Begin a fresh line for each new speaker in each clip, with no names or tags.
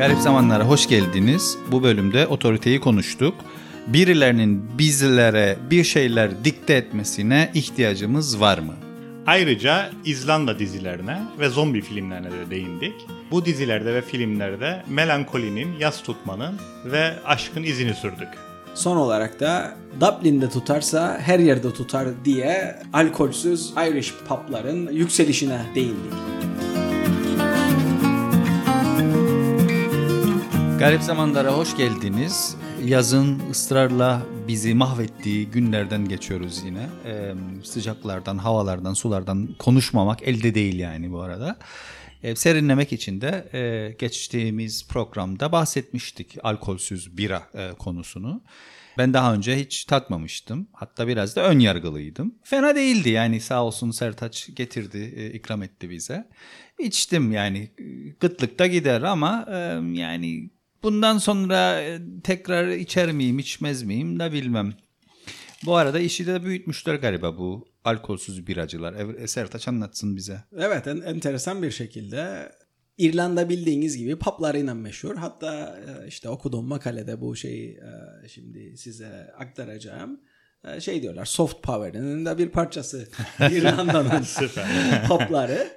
Garip zamanlara hoş geldiniz. Bu bölümde otoriteyi konuştuk. Birilerinin bizlere bir şeyler dikte etmesine ihtiyacımız var mı?
Ayrıca İzlanda dizilerine ve zombi filmlerine de değindik. Bu dizilerde ve filmlerde melankolinin, yas tutmanın ve aşkın izini sürdük.
Son olarak da Dublin'de tutarsa her yerde tutar diye alkolsüz Irish pubların yükselişine değindik.
Garip zamanlara hoş geldiniz. Yazın ısrarla bizi mahvettiği günlerden geçiyoruz yine. Ee, sıcaklardan, havalardan, sulardan konuşmamak elde değil yani bu arada. Ee, serinlemek için de e, geçtiğimiz programda bahsetmiştik alkolsüz bira e, konusunu. Ben daha önce hiç tatmamıştım. Hatta biraz da ön yargılıydım. Fena değildi yani sağ olsun Sertaç getirdi, e, ikram etti bize. İçtim yani gıtlıkta gider ama e, yani bundan sonra e, tekrar içer miyim, içmez miyim de bilmem. Bu arada işi de büyütmüşler galiba bu alkolsüz biracılar. Ev- Sertaç anlatsın bize.
Evet en, enteresan bir şekilde İrlanda bildiğiniz gibi publarıyla meşhur. Hatta e, işte okuduğum makalede bu şeyi e, şimdi size aktaracağım. E, Şey diyorlar soft power'ın da bir parçası İrlanda'nın pubları.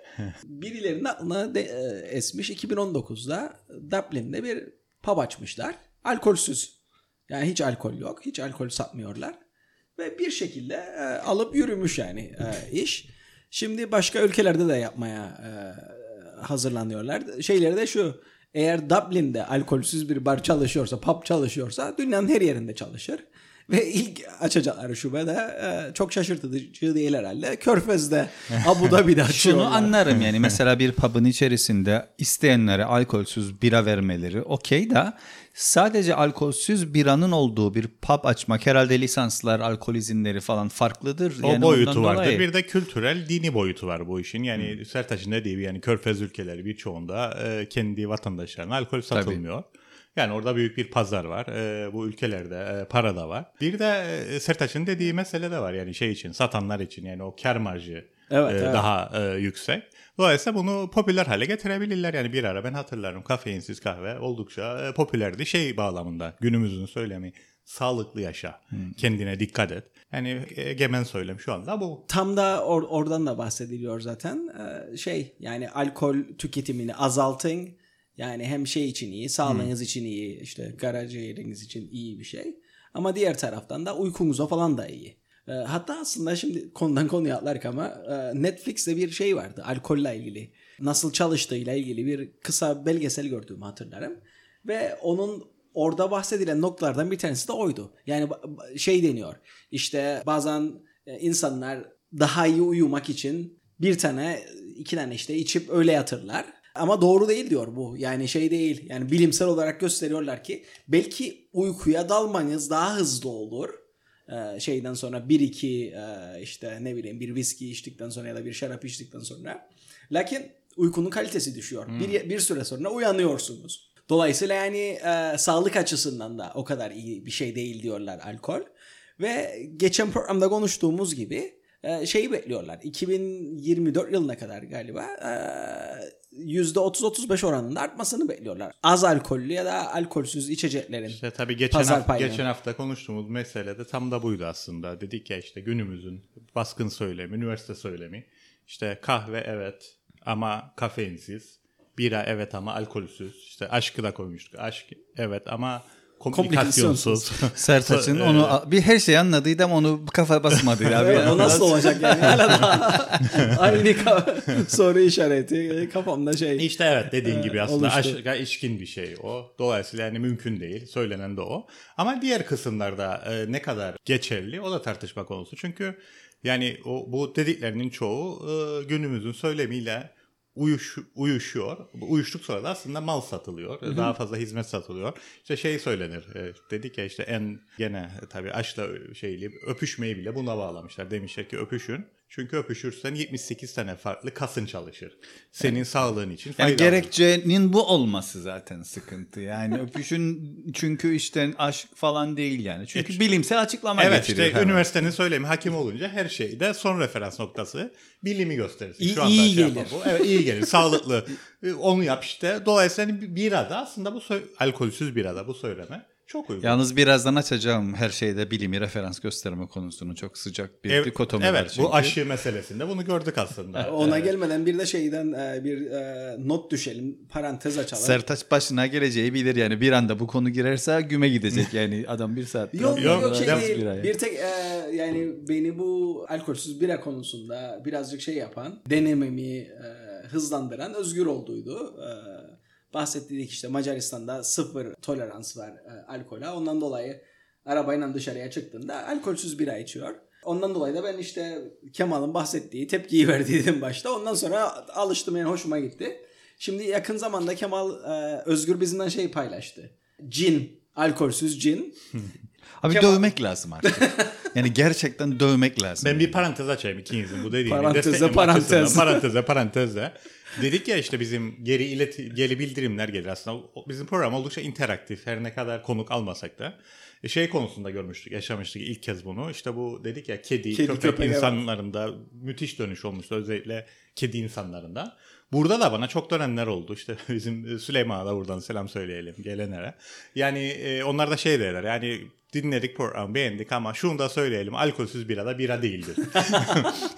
Birilerinin aklına de, e, esmiş 2019'da Dublin'de bir pub açmışlar. Alkolsüz. Yani hiç alkol yok. Hiç alkol satmıyorlar. Ve bir şekilde e, alıp yürümüş yani e, iş. Şimdi başka ülkelerde de yapmaya e, hazırlanıyorlar. Şeyleri de şu. Eğer Dublin'de alkolsüz bir bar çalışıyorsa, pub çalışıyorsa dünyanın her yerinde çalışır. Ve ilk açacakları şube de e, çok şaşırtıcı değil herhalde. Körfez'de, Abu Dhabi'de açıyorlar.
Şunu anlarım yani mesela bir pub'ın içerisinde isteyenlere alkolsüz bira vermeleri okey da sadece alkolsüz biranın olduğu bir pub açmak herhalde lisanslar, alkol izinleri falan farklıdır.
O
Yani
boyutu vardır.
dolayı-
Bir de kültürel, dini boyutu var bu işin. Yani Sertaç'ın dediği gibi yani Körfez ülkeleri birçoğunda e, kendi vatandaşlarına alkol satılmıyor. Yani orada büyük bir pazar var. E, bu ülkelerde e, para da var. Bir de e, Sertaç'ın dediği mesele de var. Yani şey için, satanlar için yani o kar marjı
Evet,
e,
evet.
daha e, yüksek. Dolayısıyla bunu popüler hale getirebilirler. Yani bir ara ben hatırlarım kafeinsiz kahve oldukça e, popülerdi. Şey bağlamında günümüzün söylemi sağlıklı yaşa, kendine dikkat et. Yani egemen söylem şu anda bu.
Tam da or- oradan da bahsediliyor zaten. Ee, şey yani alkol tüketimini azaltın. Yani hem şey için iyi, sağlığınız için iyi, işte karaciğeriniz için iyi bir şey. Ama diğer taraftan da uykunuza falan da iyi. Ee, hatta aslında şimdi konudan konuya atlarken ama e, Netflix'te bir şey vardı alkolle ilgili. Nasıl çalıştığıyla ilgili bir kısa belgesel gördüğümü hatırlarım. Ve onun orada bahsedilen noktalardan bir tanesi de oydu. Yani şey deniyor. İşte bazen e, insanlar daha iyi uyumak için bir tane iki tane işte içip öyle yatırlar. Ama doğru değil diyor bu. Yani şey değil. Yani bilimsel olarak gösteriyorlar ki belki uykuya dalmanız daha hızlı olur. Ee, şeyden sonra bir iki e, işte ne bileyim bir viski içtikten sonra ya da bir şarap içtikten sonra. Lakin uykunun kalitesi düşüyor. Bir, bir süre sonra uyanıyorsunuz. Dolayısıyla yani e, sağlık açısından da o kadar iyi bir şey değil diyorlar alkol. Ve geçen programda konuştuğumuz gibi e, şeyi bekliyorlar. 2024 yılına kadar galiba e, %30-35 oranında artmasını bekliyorlar. Az alkollü ya da alkolsüz içeceklerin.
İşte tabii geçen hafta, geçen hafta konuştuğumuz mesele de tam da buydu aslında. Dedik ya işte günümüzün baskın söylemi, üniversite söylemi. İşte kahve evet ama kafeinsiz. Bira evet ama alkolsüz. İşte aşkı da koymuştuk. Aşk evet ama komplikasyonsuz.
Sertaç'ın onu bir her şeyi anladıydı ama onu kafa basmadı abi.
Evet, o nasıl olacak yani? Hala daha aynı soru işareti kafamda şey.
İşte evet dediğin gibi aslında
oluştu.
aşka içkin bir şey o. Dolayısıyla yani mümkün değil. Söylenen de o. Ama diğer kısımlarda e, ne kadar geçerli o da tartışma konusu. Çünkü yani o bu dediklerinin çoğu e, günümüzün söylemiyle uyuş, uyuşuyor. Bu uyuştuk sonra da aslında mal satılıyor. Daha fazla hizmet satılıyor. İşte şey söylenir. e, dedik ya işte en gene e, tabii aşkla şeyli öpüşmeyi bile buna bağlamışlar. Demişler ki öpüşün. Çünkü öpüşürsen 78 tane farklı kasın çalışır. Senin sağlığın için
Yani
faydalı.
gerekçenin bu olması zaten sıkıntı. Yani öpüşün çünkü işte aşk falan değil yani. Çünkü bilimsel açıklama
Evet
getiriyor.
işte
hemen.
üniversitenin söylemi hakim olunca her şeyde son referans noktası bilimi gösterirsin.
İyi-
Şu anda
iyi
şey
gelir.
bu. Evet iyi gelir. Sağlıklı. E, Onu yap işte. Dolayısıyla hani birada aslında bu alkolsüz birada bu söyleme çok uygun.
Yalnız birazdan açacağım her şeyde bilimi referans gösterme konusunu çok sıcak bir
Ev-
dikotomi
evet
var çünkü.
bu aşı meselesinde bunu gördük aslında.
Ona gelmeden bir de şeyden e, bir e, not düşelim. Parantez açalım.
Sertaç başına geleceği bilir yani bir anda bu konu girerse güme gidecek yani adam bir saat.
Yok yok,
Yok,
şey değil.
bira
Bir tek e, yani beni bu alkolsüz bira konusunda birazcık şey yapan, denememi hızlandıran Özgür olduydu. E, bahsettik işte Macaristan'da sıfır tolerans var e, alkola. Ondan dolayı arabayla dışarıya çıktığında alkolsüz bira içiyor. Ondan dolayı da ben işte Kemal'ın bahsettiği tepkiyi verdiydim başta. Ondan sonra alıştım yani hoşuma gitti. Şimdi yakın zamanda Kemal e, Özgür bizimle şey paylaştı. Cin, alkolsüz cin.
Abi
Kemal-
dövmek lazım artık. yani gerçekten dövmek lazım.
Ben bir parantez açayım ikinizin bu dediğini.
Paranteze
destekleme
parantez.
açısından. Paranteze parantezle. Dedik ya işte bizim geri ileti, geri bildirimler gelir aslında. Bizim program oldukça interaktif. Her ne kadar konuk almasak da. E, Şey konusunda görmüştük, yaşamıştık ilk kez bunu. İşte bu dedik ya kedi,
Kedi,
köpek,
köpek, evet.
insanlarında müthiş dönüş olmuştu. Özellikle kedi insanlarında. Burada da bana çok dönenler oldu. İşte bizim Süleyman'a da buradan selam söyleyelim gelenlere. Yani e, onlar da şey derler yani dinledik program beğendik ama şunu da söyleyelim alkolsüz bira da bira değildir.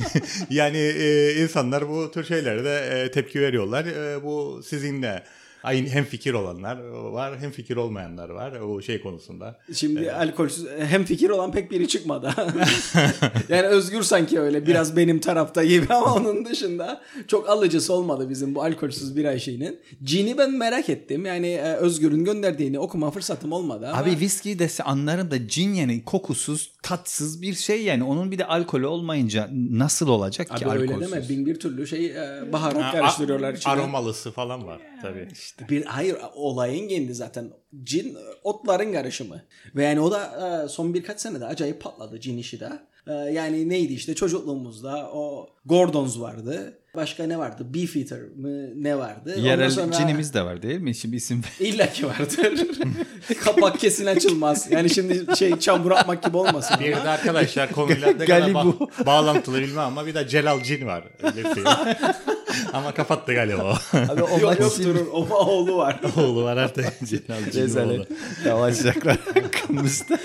yani e, insanlar bu tür şeylere de e, tepki veriyorlar. E, bu sizinle aynı hem fikir olanlar var hem fikir olmayanlar var o şey konusunda.
Şimdi alkolsüz hem fikir olan pek biri çıkmadı. yani Özgür sanki öyle biraz benim tarafta gibi ama onun dışında çok alıcısı olmadı bizim bu alkolsüz bira şeyinin. Cini ben merak ettim. Yani e, Özgür'ün gönderdiğini okuma fırsatım olmadı ama
Abi viski dese anlarım da cin yani kokusuz, tatsız bir şey yani. Onun bir de alkolü olmayınca nasıl olacak ki
Abi öyle
alkolsüz?
deme. Bin bir türlü şey e, baharat
Ha,
karıştırıyorlar içine.
Aromalısı falan var tabii.
Bir hayır olayın kendi zaten cin otların karışımı. Ve yani o da e, son birkaç senede acayip patladı cin işi de. E, Yani neydi işte çocukluğumuzda o Gordons vardı. Başka ne vardı? Beefeater mı ne vardı? Ondan
Yerel
sonra-
cinimiz de var değil mi? Şimdi isim
İlla ki vardır. Kapak kesin açılmaz. Yani şimdi şey çamur atmak gibi olmasın.
Bir de arkadaşlar konuyla ne kadar ba- bağlantılı bilmem ama bir de Celal Cin var. Film. ama kapattı galiba o.
Abi o
Yok yoktur. O oğlu var.
Oğlu var artık. Celal Cin oğlu.
Yavaşacaklar hakkımızda.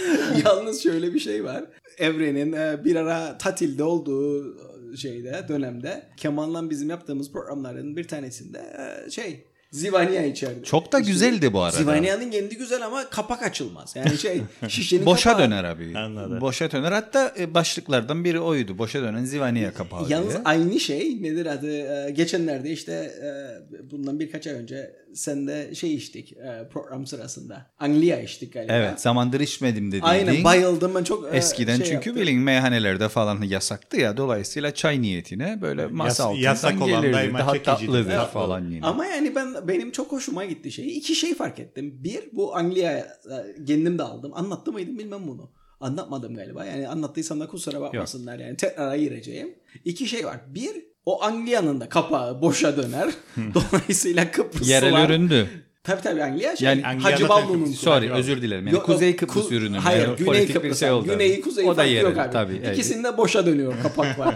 Yalnız şöyle bir şey var. Evrenin e, bir ara tatilde olduğu şeyde dönemde Kemal'la bizim yaptığımız programların bir tanesinde e, şey Zivania içerdi.
Çok da güzeldi bu arada.
Zivania'nın kendi güzel ama kapak açılmaz. Yani şey şişenin
Boşa
kapağı-
döner abi.
Anladım.
Boşa döner. Hatta e, başlıklardan biri oydu. Boşa dönen Zivaniye kapağı
Yalnız
diye.
aynı şey nedir adı? E, geçenlerde işte e, bundan birkaç ay önce sen de şey içtik e, program sırasında. Anglia içtik galiba.
Evet zamandır içmedim dediğin.
Aynen bayıldım ben çok. e,
Eskiden
şey
çünkü
yaptım.
bilin meyhanelerde falan yasaktı ya. Dolayısıyla çay niyetine böyle masa
Yas-
altından
yasak olan
gelirdi. Daha tatlıdır
Evet.
falan yine.
Ama yani ben benim çok hoşuma gitti şey. İki şey fark ettim. Bir bu Anglia e, kendim de aldım. Anlattı mıydım bilmem bunu. Anlatmadım galiba. Yani anlattıysam da kusura bakmasınlar yani. Tekrar gireceğim. İki şey var. Bir o Anglia'nın da kapağı boşa döner. Dolayısıyla Kıbrıslılar.
Yerel üründü.
Tabii tabii Anglia şey.
Yani
Anglia
Hacı Ballu'nun.
Sorry özür dilerim. Yani
Yok,
Kuzey Kıbrıs
Ku-
ürünü.
Hayır,
Yani
Güney Kıbrıs.
şey oldu.
Güneyi kuzey
o da
farkı yok
yerel
abi.
tabii. evet.
İkisinde boşa dönüyor kapaklar.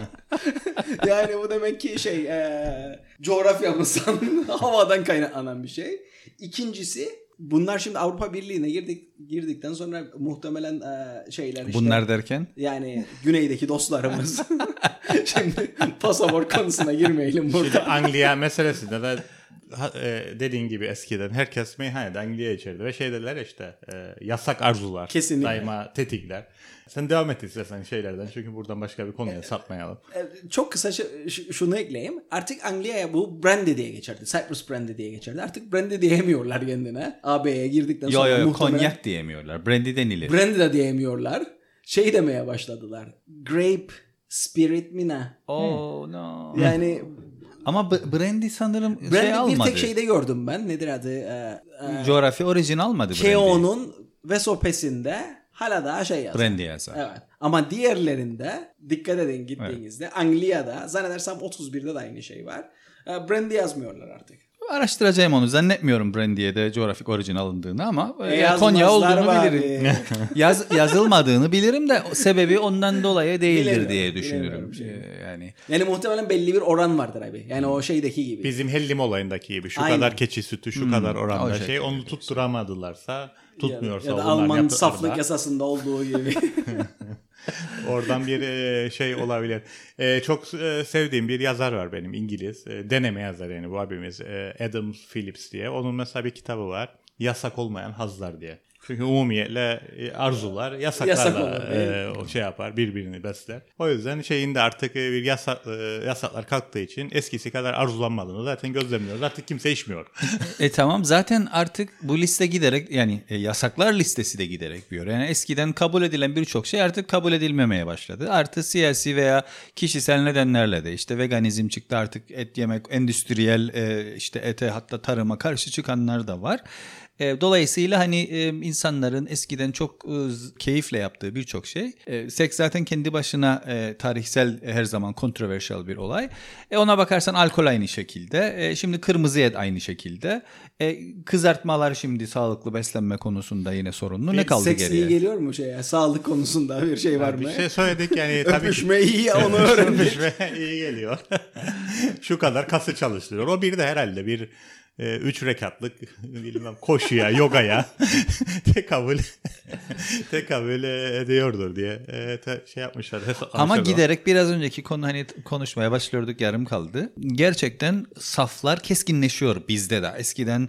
yani bu demek ki şey e, coğrafyamızdan havadan kaynaklanan bir şey. İkincisi bunlar şimdi Avrupa Birliği'ne girdik girdikten sonra muhtemelen e, şeyler işte
Bunlar derken
yani güneydeki dostlarımız şimdi pasaport konusuna girmeyelim
Şimdi
burada.
Anglia meselesinde de e, dediğin gibi eskiden herkes meyhanede Anglia içerdi ve şey dediler işte e, yasak arzular
Kesinlikle.
daima tetikler. Sen devam et istersen şeylerden çünkü buradan başka bir konuya sapmayalım.
E, Çok kısa şunu ekleyeyim. Artık Anglia'ya bu brandy diye geçerdi. Cyprus brandy diye geçerdi. Artık brandy diyemiyorlar kendine. AB'ye girdikten sonra
yo yo
muhtemelen
konyak diyemiyorlar. Brandy denilir.
brandy de diyemiyorlar. Şey demeye başladılar. Grape spirit mi ne?
oh no.
Yani
Ama b- brandy sanırım şey
brandy bir
almadı.
tek şeyde gördüm ben. Nedir adı? Ee, e,
Coğrafya orijin almadı brandy.
Keo'nun Vesopes'inde hala daha şey yazar.
Brandy yazar.
Evet. Ama diğerlerinde dikkat edin gittiğinizde Anglia'da zannedersem 31'de de aynı şey var. E, Brandy yazmıyorlar artık.
Araştıracağım onu. Zannetmiyorum Brandy'ye de coğrafik orijin alındığını ama
E,
e, Konya olduğunu
bari.
bilirim. Yaz, yazılmadığını bilirim de sebebi ondan dolayı değildir
Bilemiyorum,
diye düşünürüm.
şey.
Yani
Yani muhtemelen belli bir oran vardır abi. Yani o şeydeki gibi.
Bizim hellim olayındaki gibi şu
Aynen.
kadar keçi sütü şu kadar
o
oranda
şekilde
şey onu tutturamadılarsa tutmuyorsa
ya da
onlar
Alman saflık
da
yasasında olduğu gibi.
oradan bir e, şey olabilir. E, çok e, sevdiğim bir yazar var benim İngiliz. Deneme yazarı yani bu abimiz Adam Phillips diye. Onun mesela bir kitabı var. Yasak olmayan hazlar diye. Çünkü umumiyetle e, arzular
Yasak
yasaklarla
olur, değil mi?
e, o şey yapar birbirini besler. O yüzden şeyinde artık e, bir yasak e, yasaklar kalktığı için eskisi kadar arzulanmadığını zaten gözlemliyoruz. Artık kimse içmiyor.
E tamam zaten artık bu liste giderek yani e, yasaklar listesi de giderek büyüyor. Yani eskiden kabul edilen birçok şey artık kabul edilmemeye başladı. Artı siyasi veya kişisel nedenlerle de işte veganizm çıktı artık et yemek endüstriyel e, işte ete hatta tarıma karşı çıkanlar da var. E, Dolayısıyla hani e, insanların eskiden çok e, keyifle yaptığı birçok şey. E, Seks zaten kendi başına e, tarihsel e, her zaman kontroversiyel bir olay. E, Ona bakarsan alkol aynı şekilde. E, Şimdi kırmızı et aynı şekilde. E, Kızartmalar şimdi sağlıklı beslenme konusunda yine sorunlu. Ne kaldı
Seks iyi
geriye?
geliyor mu şeye? Sağlık konusunda bir şey var mı?
bir şey söyledik yani tabii
Öpüşme iyi onu öğrendik.
Öpüşme iyi geliyor. Şu kadar kası çalıştırıyor. O bir de herhalde bir e, üç rekatlık bilmem koşuya, yogaya tekabül tekabül ediyordur diye e, te- şey yapmışlar.
Ama giderek biraz önceki konu hani konuşmaya başlıyorduk yarım kaldı. Gerçekten saflar keskinleşiyor bizde de. Eskiden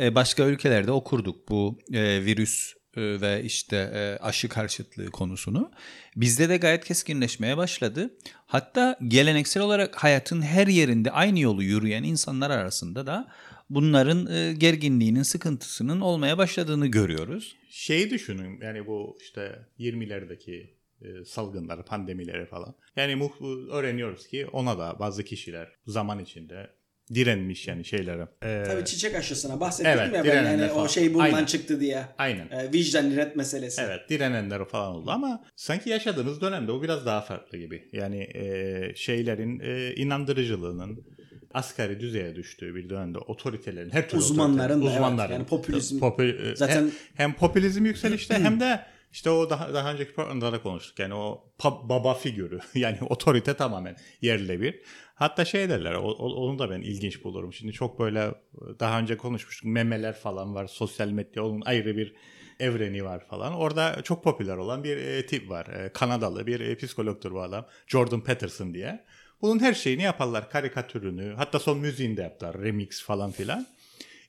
e, başka ülkelerde okurduk bu e, virüs e, ve işte e, aşı karşıtlığı konusunu. Bizde de gayet keskinleşmeye başladı. Hatta geleneksel olarak hayatın her yerinde aynı yolu yürüyen insanlar arasında da bunların e, gerginliğinin, sıkıntısının olmaya başladığını görüyoruz.
Şeyi düşünün yani bu işte 20'lerdeki e, salgınlar, pandemileri falan. Yani öğreniyoruz ki ona da bazı kişiler zaman içinde direnmiş yani şeylere. E,
Tabii çiçek aşısına bahsettik
Evet,
ya ben yani o
falan.
şey bundan
Aynen.
çıktı diye.
Aynen.
E, vicdan ret meselesi.
Evet direnenler falan oldu ama sanki yaşadığımız dönemde o biraz daha farklı gibi. Yani e, şeylerin e, inandırıcılığının asgari düzeye düştüğü bir dönemde otoritelerin her türlü
Uzmanların da,
otorite-
evet,
uzmanların
yani popülizm-
popü- e,
Zaten-
hem, hem popülizm yükselişte hem de işte o daha, daha önceki programda da konuştuk. Yani o baba figürü yani otorite tamamen yerle bir. Hatta şey derler o- onu da ben ilginç bulurum. Şimdi çok böyle daha önce konuşmuştuk memeler falan var sosyal medya onun ayrı bir evreni var falan. Orada çok popüler olan bir e, tip var. E, Kanadalı bir e, psikologtur bu adam. Jordan Peterson diye. Bunun her şeyini yaparlar. Karikatürünü hatta son müziğini de yaptılar. Remix falan filan.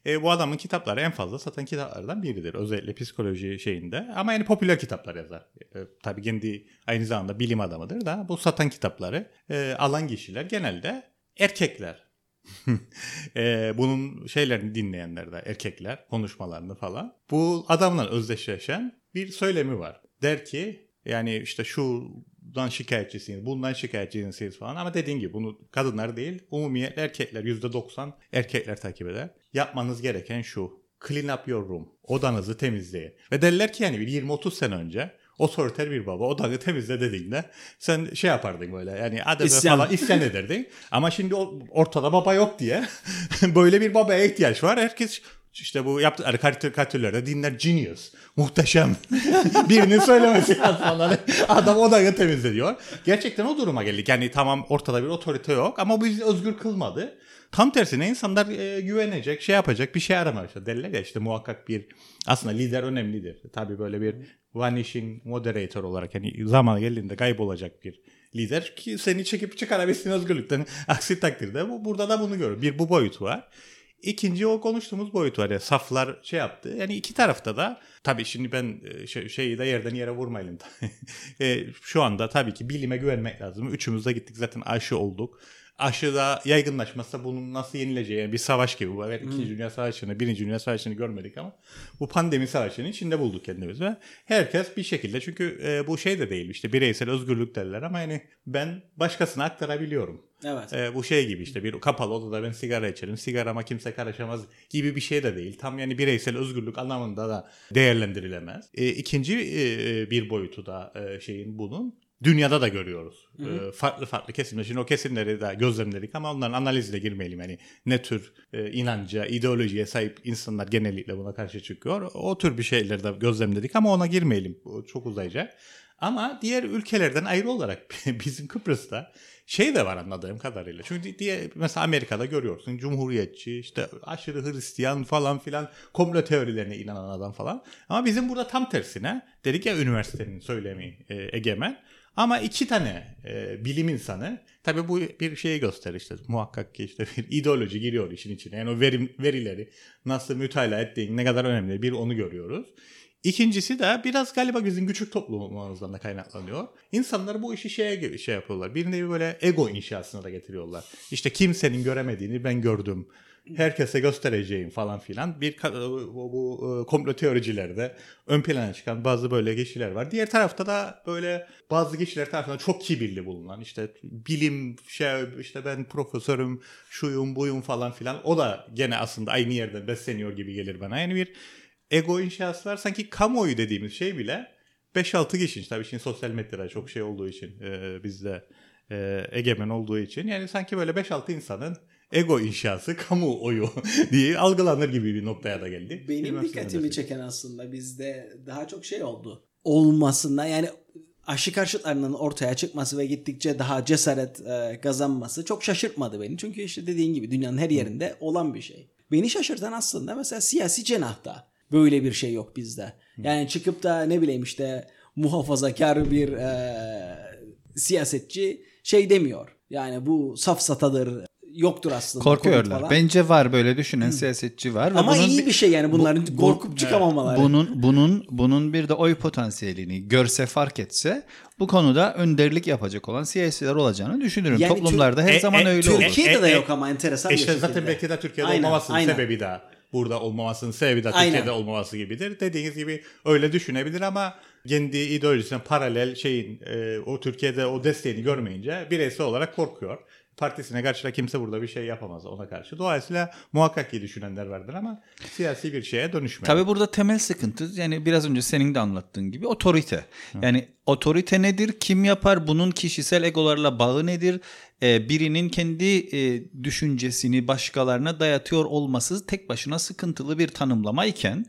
E, bu adamın kitapları en fazla satan kitaplardan biridir. Özellikle psikoloji şeyinde. Ama yani popüler kitaplar yazar. E, tabii kendi aynı zamanda bilim adamıdır da bu satan kitapları e, alan kişiler genelde erkekler. e, bunun şeylerini dinleyenler de erkekler konuşmalarını falan. Bu adamla özdeşleşen bir söylemi var. Der ki yani işte şuradan şikayetçisiniz, bundan şikayetçisiniz falan ama dediğin gibi bunu kadınlar değil, umumiyetle erkekler %90 erkekler takip eder. Yapmanız gereken şu. Clean up your room. Odanızı temizleyin. Ve derler ki yani bir 20-30 sene önce otoriter bir baba odanı temizle dediğinde sen şey yapardın böyle yani
İsyan.
falan isyan ederdin. Ama şimdi ortada baba yok diye böyle bir babaya ihtiyaç var. Herkes işte bu yaptıkları karikatürlerde dinler genius. Muhteşem. Birinin söylemesi lazım. Adam odayı temizle diyor. Gerçekten o duruma geldik. Yani tamam ortada bir otorite yok ama bu bizi özgür kılmadı. Tam tersine insanlar e, güvenecek, şey yapacak bir şey aramaya başladı. Derler ya işte muhakkak bir aslında lider önemlidir. Tabii böyle bir vanishing moderator olarak yani zaman geldiğinde kaybolacak bir lider ki seni çekip çıkarabilsin özgürlükten. Aksi takdirde bu, burada da bunu görüyoruz. Bir bu boyut var. İkinci o konuştuğumuz boyut var ya saflar şey yaptı. Yani iki tarafta da tabii şimdi ben e, şey, şeyi de yerden yere vurmayalım. e, şu anda tabii ki bilime güvenmek lazım. Üçümüz de gittik zaten aşı olduk. aşıda yaygınlaşmazsa bunun nasıl yenileceği yani bir savaş gibi. Bu evet ikinci Dünya Savaşı'nı, birinci Dünya Savaşı'nı görmedik ama bu pandemi savaşının içinde bulduk kendimizi ve herkes bir şekilde çünkü e, bu şey de değil işte bireysel özgürlük derler ama yani ben başkasına aktarabiliyorum.
Evet.
E, bu şey gibi işte bir kapalı odada ben sigara içerim, sigarama kimse karışamaz gibi bir şey de değil. Tam yani bireysel özgürlük anlamında da değerlendirilemez. E, ikinci e, bir boyutu da e, şeyin bunun dünyada da görüyoruz. E, farklı farklı kesimler. Şimdi o kesimleri de gözlemledik ama onların analizine girmeyelim. Yani ne tür e, inanca, ideolojiye sahip insanlar genellikle buna karşı çıkıyor. O tür bir şeyleri de gözlemledik ama ona girmeyelim. O çok uzayacak. Ama diğer ülkelerden ayrı olarak bizim Kıbrıs'ta şey de var anladığım kadarıyla. Çünkü diye mesela Amerika'da görüyorsun cumhuriyetçi işte aşırı Hristiyan falan filan komplo teorilerine inanan adam falan. Ama bizim burada tam tersine dedik ya üniversitenin söylemi e, egemen. Ama iki tane e, bilim insanı tabii bu bir şeyi gösterir işte muhakkak ki işte bir ideoloji giriyor işin içine. Yani o verim, verileri nasıl mütalaa ettiğin ne kadar önemli bir onu görüyoruz. İkincisi de biraz galiba bizim küçük toplumumuzdan da kaynaklanıyor. İnsanlar bu işi şeye gibi şey yapıyorlar. Bir nevi böyle ego inşasına da getiriyorlar. İşte kimsenin göremediğini ben gördüm. Herkese göstereceğim falan filan. Bir bu, bu komplo teoricilerde ön plana çıkan bazı böyle kişiler var. Diğer tarafta da böyle bazı kişiler tarafından çok kibirli bulunan işte bilim şey işte ben profesörüm şuyum buyum falan filan. O da gene aslında aynı yerden besleniyor gibi gelir bana. Yani bir ego inşası var. Sanki kamuoyu dediğimiz şey bile 5-6 kişi. Tabii şimdi sosyal medyada çok şey olduğu için e, bizde e, egemen olduğu için. Yani sanki böyle 5-6 insanın ego inşası kamuoyu diye algılanır gibi bir noktaya da geldi.
Benim
Bilmem
dikkatimi çeken aslında bizde daha çok şey oldu. Olmasında yani aşı karşıtlarının ortaya çıkması ve gittikçe daha cesaret e, kazanması çok şaşırtmadı beni. Çünkü işte dediğin gibi dünyanın her yerinde olan bir şey. Beni şaşırtan aslında mesela siyasi cenahta böyle bir şey yok bizde. Yani çıkıp da ne bileyim işte muhafazakar bir e, siyasetçi şey demiyor. Yani bu safsatadır yoktur aslında.
Korkuyorlar.
Falan.
Bence var böyle düşünen siyasetçi var.
Ama
bunun
iyi bir şey yani bunların
bu-
korkup çıkamamaları.
Bunun bunun bunun bir de oy potansiyelini görse fark etse bu konuda önderlik yapacak olan siyasiler olacağını düşünürüm.
Yani
Toplumlarda her
Tür-
zaman
e- e-
öyle olur.
Türkiye'de de
E- e-
yok ama enteresan bir
İşte
şekilde.
zaten belki de Türkiye'de
Aynen,
olmamasının
aynen.
sebebi de burada olmamasının sebebi de
Aynen.
Türkiye'de olmaması gibidir. Dediğiniz gibi öyle düşünebilir ama kendi ideolojisine paralel şeyin e, o Türkiye'de o desteğini görmeyince bireysel olarak korkuyor. Partisine karşı da kimse burada bir şey yapamaz ona karşı. Dolayısıyla muhakkak ki düşünenler vardır ama siyasi bir şeye dönüşmüyor.
Tabii burada temel sıkıntı yani biraz önce senin de anlattığın gibi otorite. Yani otorite nedir? Kim yapar? Bunun kişisel egolarla bağı nedir? Ee, birinin kendi e, düşüncesini başkalarına dayatıyor olması tek başına sıkıntılı bir tanımlama iken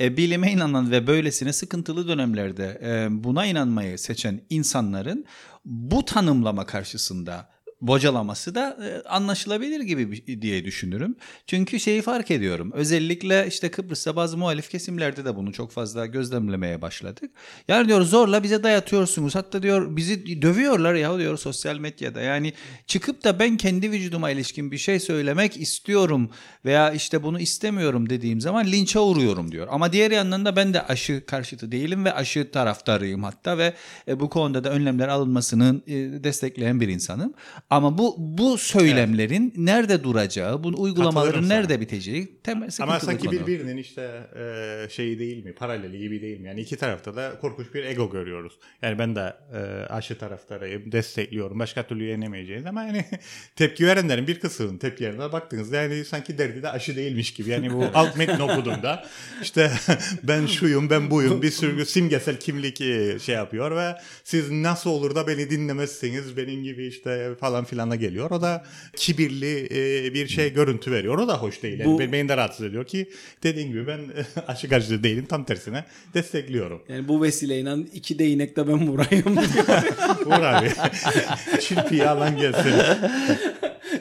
e, bilime inanan ve böylesine sıkıntılı dönemlerde e, buna inanmayı seçen insanların bu tanımlama karşısında bocalaması da e, anlaşılabilir gibi diye düşünürüm. Çünkü şeyi fark ediyorum. Özellikle işte Kıbrıs'ta bazı muhalif kesimlerde de bunu çok fazla gözlemlemeye başladık. Yani diyor zorla bize dayatıyorsunuz. Hatta diyor bizi dövüyorlar ya diyor sosyal medyada. Yani çıkıp da ben kendi vücuduma ilişkin bir şey söylemek istiyorum veya işte bunu istemiyorum dediğim zaman linçe uğruyorum diyor. Ama diğer yandan da ben de aşı karşıtı değilim ve aşı taraftarıyım hatta ve e, bu konuda da önlemler alınmasını e, destekleyen bir insanım. Ama bu bu söylemlerin nerede duracağı, bu uygulamaların
sana.
nerede biteceği temel
Ama sanki
konu.
birbirinin işte e, şeyi değil mi, paraleli gibi değil mi? Yani iki tarafta da korkunç bir ego görüyoruz. Yani ben de e, aşı taraftarıyım, destekliyorum. Başka türlü yenemeyeceğiz ama yani tepki verenlerin bir kısmının tepkilerine baktığınızda yani sanki derdi de aşı değilmiş gibi. Yani bu alt metni okuduğumda işte ben şuyum, ben buyum bir sürü simgesel kimlik e, şey yapıyor ve siz nasıl olur da beni dinlemezseniz benim gibi işte falan filana geliyor. O da kibirli e, bir şey görüntü veriyor. O da hoş değil. Yani
Bu-
beni- beni de rahatsız ediyor ki dediğin gibi ben aşı karşıtı değilim. Tam tersine destekliyorum.
Yani bu vesileyle iki değnek de ben vurayım.
Uğur abi. Çirpiyi alan gelsin.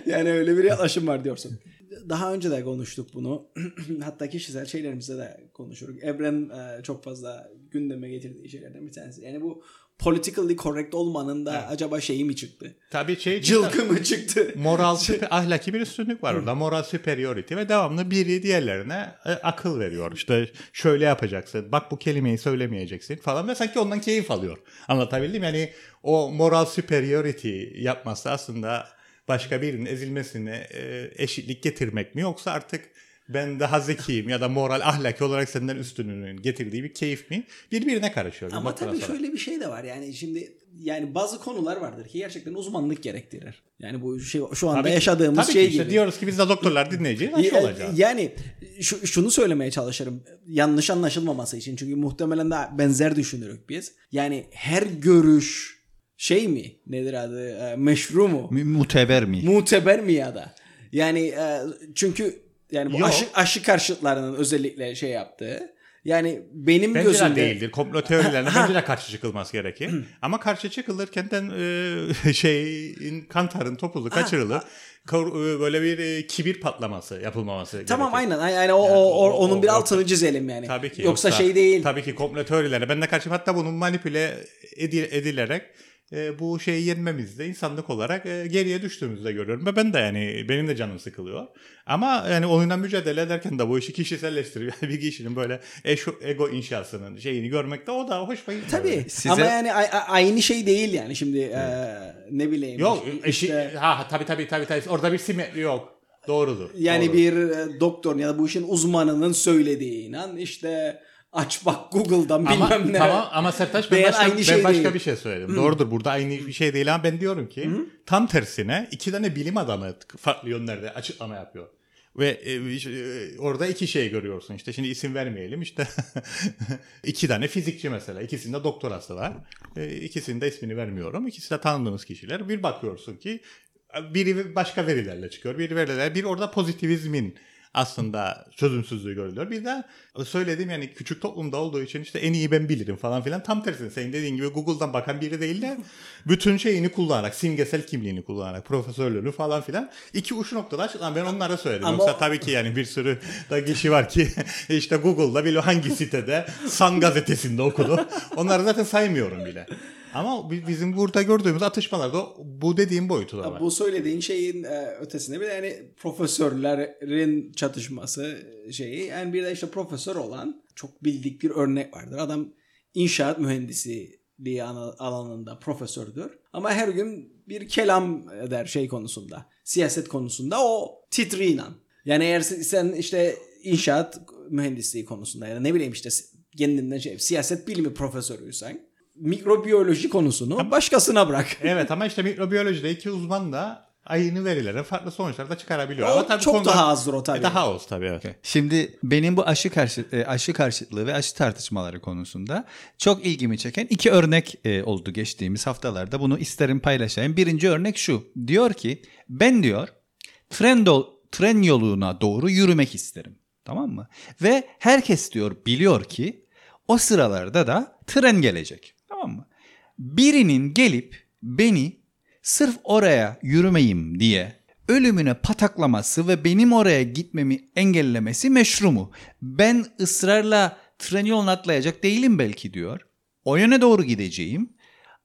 yani öyle bir yaklaşım var diyorsun. Daha önce de konuştuk bunu. Hatta kişisel şeylerimizde de konuşuruz. Evren e, çok fazla gündeme getirdiği şeylerden bir tanesi. Yani bu politically correct olmanın da acaba şeyi mi çıktı?
Tabii şey
Cılkı mı çıktı?
moral ahlaki bir üstünlük var orada. Moral superiority ve devamlı biri diğerlerine e, akıl veriyor. İşte şöyle yapacaksın. Bak bu kelimeyi söylemeyeceksin falan ve sanki ondan keyif alıyor. Anlatabildim yani o moral superiority yapması aslında başka birinin ezilmesine e, eşitlik getirmek mi yoksa artık ben daha zekiyim ya da moral ahlaki olarak senden üstünlüğün getirdiği bir keyif mi birbirine karışıyor. bir
Ama tabii
sonra.
şöyle bir şey de var. Yani şimdi yani bazı konular vardır ki gerçekten uzmanlık gerektirir. Yani bu şey şu anda
Tabii
yaşadığımız
tabii
şey
ki işte
gibi.
diyoruz ki biz de doktorlar dinleyeceğiz. Aşı olacağız.
Yani şu, şunu söylemeye çalışırım. Yanlış anlaşılmaması için. Çünkü muhtemelen de benzer düşünürük biz. Yani her görüş şey mi? Nedir adı? E, Meşru mu?
Mu- Muteber mi?
Muteber mi ya da? Yani e, çünkü yani bu
Yok.
aşı, aşı karşıtlarının özellikle şey yaptığı. Yani benim
Bence de
gözümde
değildir. Komplo teorilerine bence de karşı çıkılması gerekir. Ama karşı çıkılırken de e, şeyin kantarın topuzu kaçırılır. E, böyle bir e, kibir patlaması yapılmaması
Tamam
gerekir.
aynen. Yani o,
Yani
o,
o-
onun
o-
bir altını çizelim yani.
Tabii ki.
Yoksa, şey değil.
Tabii ki komplo teorilerine ben de karşıyım. Hatta bunun manipüle edi- edilerek e, bu şeyi yenmemizde insanlık olarak e, geriye düştüğümüzde görüyorum. Ve ben de yani benim de canım sıkılıyor. Ama yani oyundan mücadele ederken de bu işi kişiselleştirip bir kişinin böyle eşo- ego inşasının şeyini görmek de o da hoşuma gidiyor.
Tabii.
Size-
Ama yani a- a- aynı şey değil yani şimdi e, ne bileyim.
Yok
işte-
eşi, ha tabii tabii tabii tabii orada bir simetri yok. Doğrudur.
Yani
doğru.
bir e, doktor ya da bu işin uzmanının söylediği inan işte aç bak Google'dan
ama,
bilmem ne.
Tamam ama Sertaç ben
Beğen
başka,
aynı
ben
şey
başka
değil.
bir şey söyledim. Doğrudur burada aynı bir şey değil ama ben diyorum ki tam tersine iki tane bilim adamı farklı yönlerde açıklama yapıyor. Ve e, e, orada iki şey görüyorsun işte şimdi isim vermeyelim işte iki tane fizikçi mesela ikisinde doktorası var e, ikisinin de ismini vermiyorum ikisi de tanıdığımız kişiler bir bakıyorsun ki biri başka verilerle çıkıyor biri veriler bir orada pozitivizmin aslında çözümsüzlüğü görülüyor. Bir de söylediğim yani küçük toplumda olduğu için işte en iyi ben bilirim falan filan tam tersine senin dediğin gibi Google'dan bakan biri değil de bütün şeyini kullanarak simgesel kimliğini kullanarak profesörlüğünü falan filan iki uç noktada açıklan ben onlara söyledim.
Ama
Yoksa tabii ki yani bir sürü da kişi var ki işte Google'da bile hangi sitede San gazetesinde okudu. Onları zaten saymıyorum bile. Ama bi- bizim burada gördüğümüz atışmalarda bu dediğim boyutu da var.
Bu söylediğin şeyin e, ötesinde bir yani profesörlerin çatışması şeyi. Yani bir de işte profesör olan çok bildik bir örnek vardır. Adam inşaat mühendisliği alanında profesördür. Ama her gün bir kelam eder şey konusunda. Siyaset konusunda o titriyle. Yani eğer sen işte inşaat mühendisliği konusunda ya da ne bileyim işte kendinden şey siyaset bilimi profesörüysen mikrobiyoloji konusunu başkasına bırak.
Evet ama işte mikrobiyolojide iki uzman da aynı verilere farklı sonuçlar da çıkarabiliyor.
O
ama tabii
çok
konular-
daha azdır o tabii.
E, Daha az tabii evet.
Şimdi benim bu aşı karşı e, aşı karşıtlığı ve aşı tartışmaları konusunda çok ilgimi çeken iki örnek e, oldu geçtiğimiz haftalarda. Bunu isterim paylaşayım. Birinci örnek şu. Diyor ki ben diyor tren, tren yoluna doğru yürümek isterim. Tamam mı? Ve herkes diyor biliyor ki o sıralarda da tren gelecek. Birinin gelip beni sırf oraya yürümeyim diye ölümüne pataklaması ve benim oraya gitmemi engellemesi meşru mu? Ben ısrarla tren yoluna atlayacak değilim belki diyor. O yöne doğru gideceğim.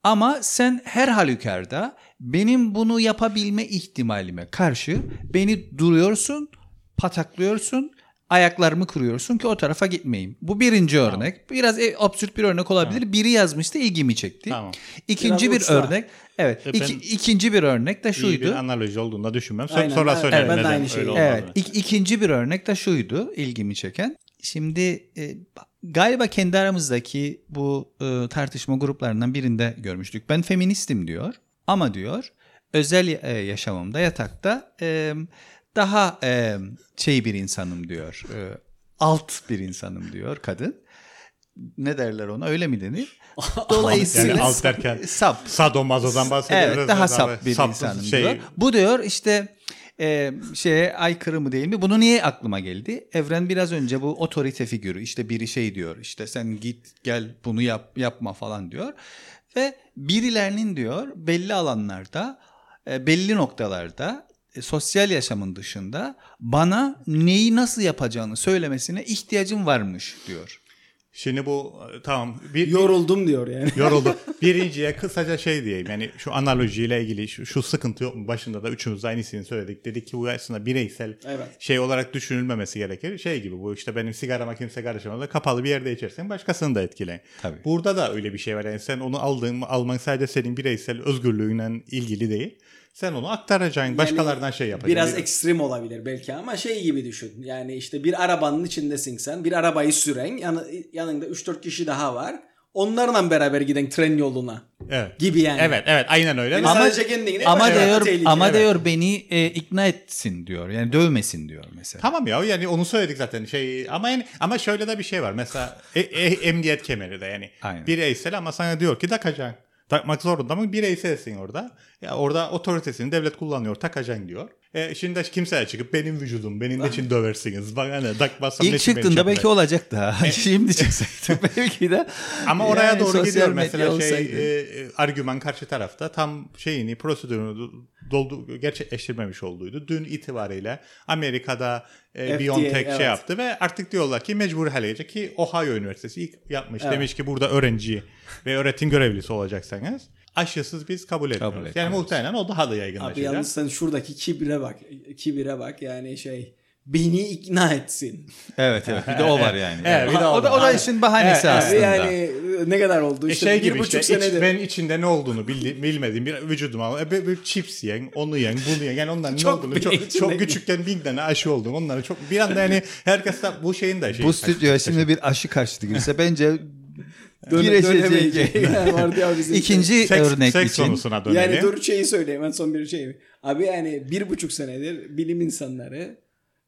Ama sen her halükarda benim bunu yapabilme ihtimalime karşı beni duruyorsun, pataklıyorsun, ayaklarımı kırıyorsun ki o tarafa gitmeyeyim. Bu birinci örnek. Biraz e, absürt bir örnek olabilir. Biri yazmıştı ilgimi çekti.
Tamam.
İkinci
Biraz
bir
uçta.
örnek. Evet.
E,
iki-
ben-
ikinci bir örnek de
İyi bir
şuydu.
analoji olduğunu da düşünmem.
Aynen,
Sonra
evet,
söylerim
ben de
neden
aynı
öyle
şeyi-
olmadığını.
Evet. ik- ikinci bir örnek de şuydu ilgimi çeken. Şimdi e, galiba kendi aramızdaki bu e, tartışma gruplarından birinde görmüştük. Ben feministim diyor ama diyor özel e, yaşamımda yatakta e, daha e, şey bir insanım diyor. E, alt bir insanım diyor kadın. Ne derler ona öyle mi denir? Dolayısıyla
Yani alt derken
sap
sadomazodan bahsediyoruz.
Evet daha sap bir
saplı
insanım
şey-
diyor. Bu diyor işte e, şeye aykırı mı değil mi? Bunu niye aklıma geldi? Evren biraz önce bu otorite figürü işte biri şey diyor işte sen git gel bunu yap yapma falan diyor. Ve birilerinin diyor belli alanlarda belli noktalarda e, sosyal yaşamın dışında bana neyi nasıl yapacağını söylemesine ihtiyacım varmış diyor.
Şimdi bu e, tamam. Bir,
Yoruldum diyor yani.
Yoruldu. Birinciye kısaca şey diyeyim. Yani şu analojiyle ilgili şu, şu sıkıntı yok mu? Başında da üçümüz de aynısını söyledik. Dedik ki bu aslında bireysel
Evet.
şey olarak düşünülmemesi gerekir. Şey gibi bu işte benim sigarama kimse karışamaz. Kapalı bir yerde içersen başkasını da etkileyin.
Tabii.
Burada da öyle bir şey var. Yani sen onu aldığın alman sadece senin bireysel özgürlüğüyle ilgili değil. Sen onu aktaracaksın. Başkalarından
Yani
şey yapacaksın.
Biraz ekstrem olabilir belki ama şey gibi düşün. Yani işte bir arabanın içindesin sen. Bir arabayı süren yanı, yanında 3-4 kişi daha var. Onlarla beraber giden tren yoluna
Evet.
gibi yani.
Evet evet aynen öyle.
Yani
Ama-
sadece kendini
Ama
başka
diyor
tehlikeli.
ama
evet.
diyor beni e, ikna etsin diyor. Yani dövmesin diyor mesela.
Tamam ya yani onu söyledik zaten şey ama yani ama şöyle de bir şey var mesela e, e- emniyet kemeri de yani
Aynen.
bireysel ama sana diyor ki takacaksın. Takmak zorunda mı bireyselsin orada. Ya orada otoritesini devlet kullanıyor takacaksın diyor. E, şimdi kimseye çıkıp benim vücudum benim için döversiniz. Bana ne takmazsam
İlk çıktığında belki olacak da. Şimdi çıksaydı belki de.
Ama oraya
Yani
doğru gidiyor mesela şey e, e, argüman karşı tarafta tam şeyini prosedürünü doldu gerçekleştirmemiş olduğuydu. Dün itibariyle Amerika'da e,
FDA,
BioNTech
evet.
şey yaptı ve artık diyorlar ki mecbur hale gelecek ki Ohio Üniversitesi ilk yapmış.
Evet.
Demiş ki burada öğrenci ve öğretim görevlisi olacaksanız aşısız biz kabul etmiyoruz.
etmiyoruz.
yani muhtemelen o daha da
Abi
yaygınlaşacak.
yalnız sen şuradaki kibire bak. Kibire bak yani şey beni ikna etsin.
Evet evet bir de o var yani.
Evet, bir de o
o, da, o da işin bahanesi
Evet,
aslında.
Abi yani ne kadar oldu
E
işte
şey
bir buçuk
işte iç,
senedir.
ben içinde ne olduğunu bildi, bilmediğim bir vücuduma e, bir, bir chips yiyen, onu yiyen, bunu yiyen. Yani onların ne olduğunu çok, çok küçükken bin tane aşı oldum. Onları çok bir anda yani herkes bu şeyin de şey.
Bu stüdyoya şimdi bir aşı karşıtı girse bence
Döne-
girecek.
dönemeyecek. Yani vardı ya bizim
İkinci
seks,
örnek
seks
için.
konusuna dönelim.
Yani dur şeyi söyleyeyim en son bir şey. Abi yani bir buçuk senedir bilim insanları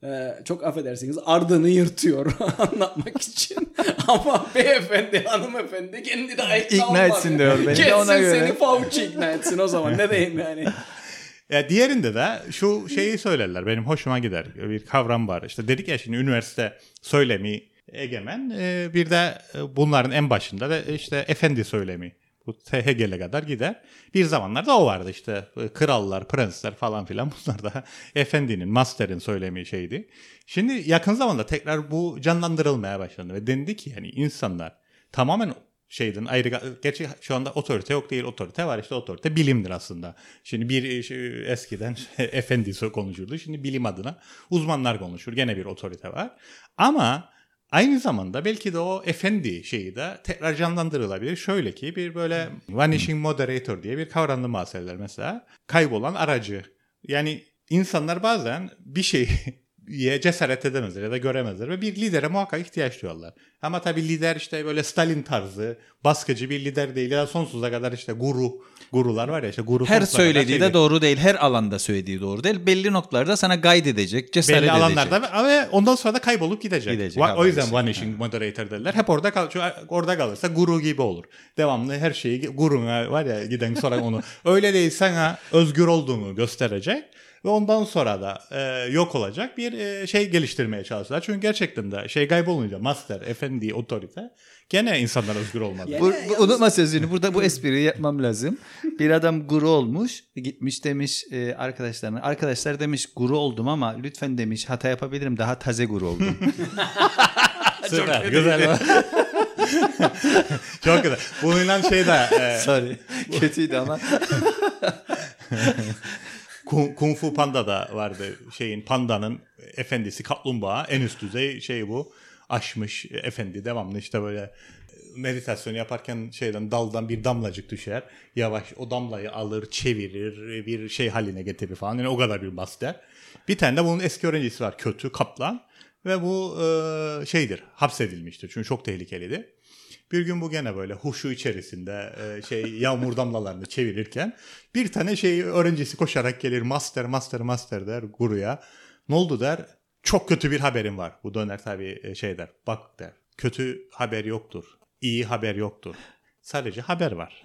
e, çok affedersiniz ardını yırtıyor anlatmak için. Ama beyefendi hanımefendi kendi de ikna,
İkna etsin diyor beni de
Kesin
ona göre.
seni Fauci ikna etsin o zaman ne diyeyim yani.
Ya diğerinde de şu şeyi söylerler. Benim hoşuma gider. Bir kavram var. İşte dedik ya şimdi üniversite söylemi egemen. e, Bir de e, bunların en başında da işte efendi söylemi. Bu Hegel'e kadar gider. Bir zamanlarda o vardı işte e, krallar, prensler falan filan bunlar da efendinin, master'in söylemi şeydi. Şimdi yakın zamanda tekrar bu canlandırılmaya başlandı ve dendi ki yani insanlar tamamen şeyden ayrı gerçi şu anda otorite yok değil otorite var işte otorite bilimdir aslında. Şimdi bir e, şey, eskiden efendi konuşurdu şimdi bilim adına uzmanlar konuşur gene bir otorite var. Ama aynı zamanda belki de o efendi şeyi de tekrar canlandırılabilir. Şöyle ki bir böyle vanishing moderator diye bir kavramdan bahsederler mesela. Kaybolan aracı. Yani insanlar bazen bir şey ye cesaret edemezler ya da göremezler ve bir lidere muhakkak ihtiyaç duyuyorlar. Ama tabii lider işte böyle Stalin tarzı baskıcı bir lider değil ya sonsuza kadar işte guru gurular var ya işte guru
Her söylediği de doğru değil. Her alanda söylediği doğru değil. Belli noktalarda sana guide edecek, cesaret
belli
edecek.
alanlarda ve- ondan sonra da kaybolup gidecek.
Gidecek,
o yüzden
haberleşecek.
vanishing moderator derler. Hep orada kal orada kalırsa guru gibi olur. Devamlı her şeyi guruna var ya giden sonra onu öyle değil sana özgür olduğunu gösterecek ve ondan sonra da e, yok olacak bir e, şey geliştirmeye çalışıyorlar. Çünkü gerçekten de şey kaybolunca master, efendi, otorite gene insanlar özgür olmadı.
Yani-
Bu, bu- unutma sözünü. Burada bu espriyi yapmam lazım. Bir adam guru olmuş. Gitmiş demiş e, arkadaşlarına. Arkadaşlar demiş guru oldum ama lütfen demiş hata yapabilirim. Daha taze guru oldum.
Süper, güzel. Çok güzel. Bununla şey de e,
Sorry. Kötüydü ama.
Kung, Kung Fu Panda da vardı şeyin pandanın efendisi kaplumbağa en üst düzey şey bu aşmış efendi devamlı işte böyle meditasyon yaparken şeyden daldan bir damlacık düşer yavaş o damlayı alır çevirir bir şey haline getirir falan yani o kadar bir master. Bir tane de bunun eski öğrencisi var kötü kaplan ve bu e, şeydir hapsedilmiştir çünkü çok tehlikeliydi. Bir gün bu gene böyle huşu içerisinde e, şey yağmur damlalarını çevirirken bir tane şey öğrencisi koşarak gelir master master master der guruya. Ne oldu der? Çok kötü bir haberim var. Bu döner tabii e, şey der. Bak der. Kötü haber yoktur. İyi haber yoktur. Sadece haber var.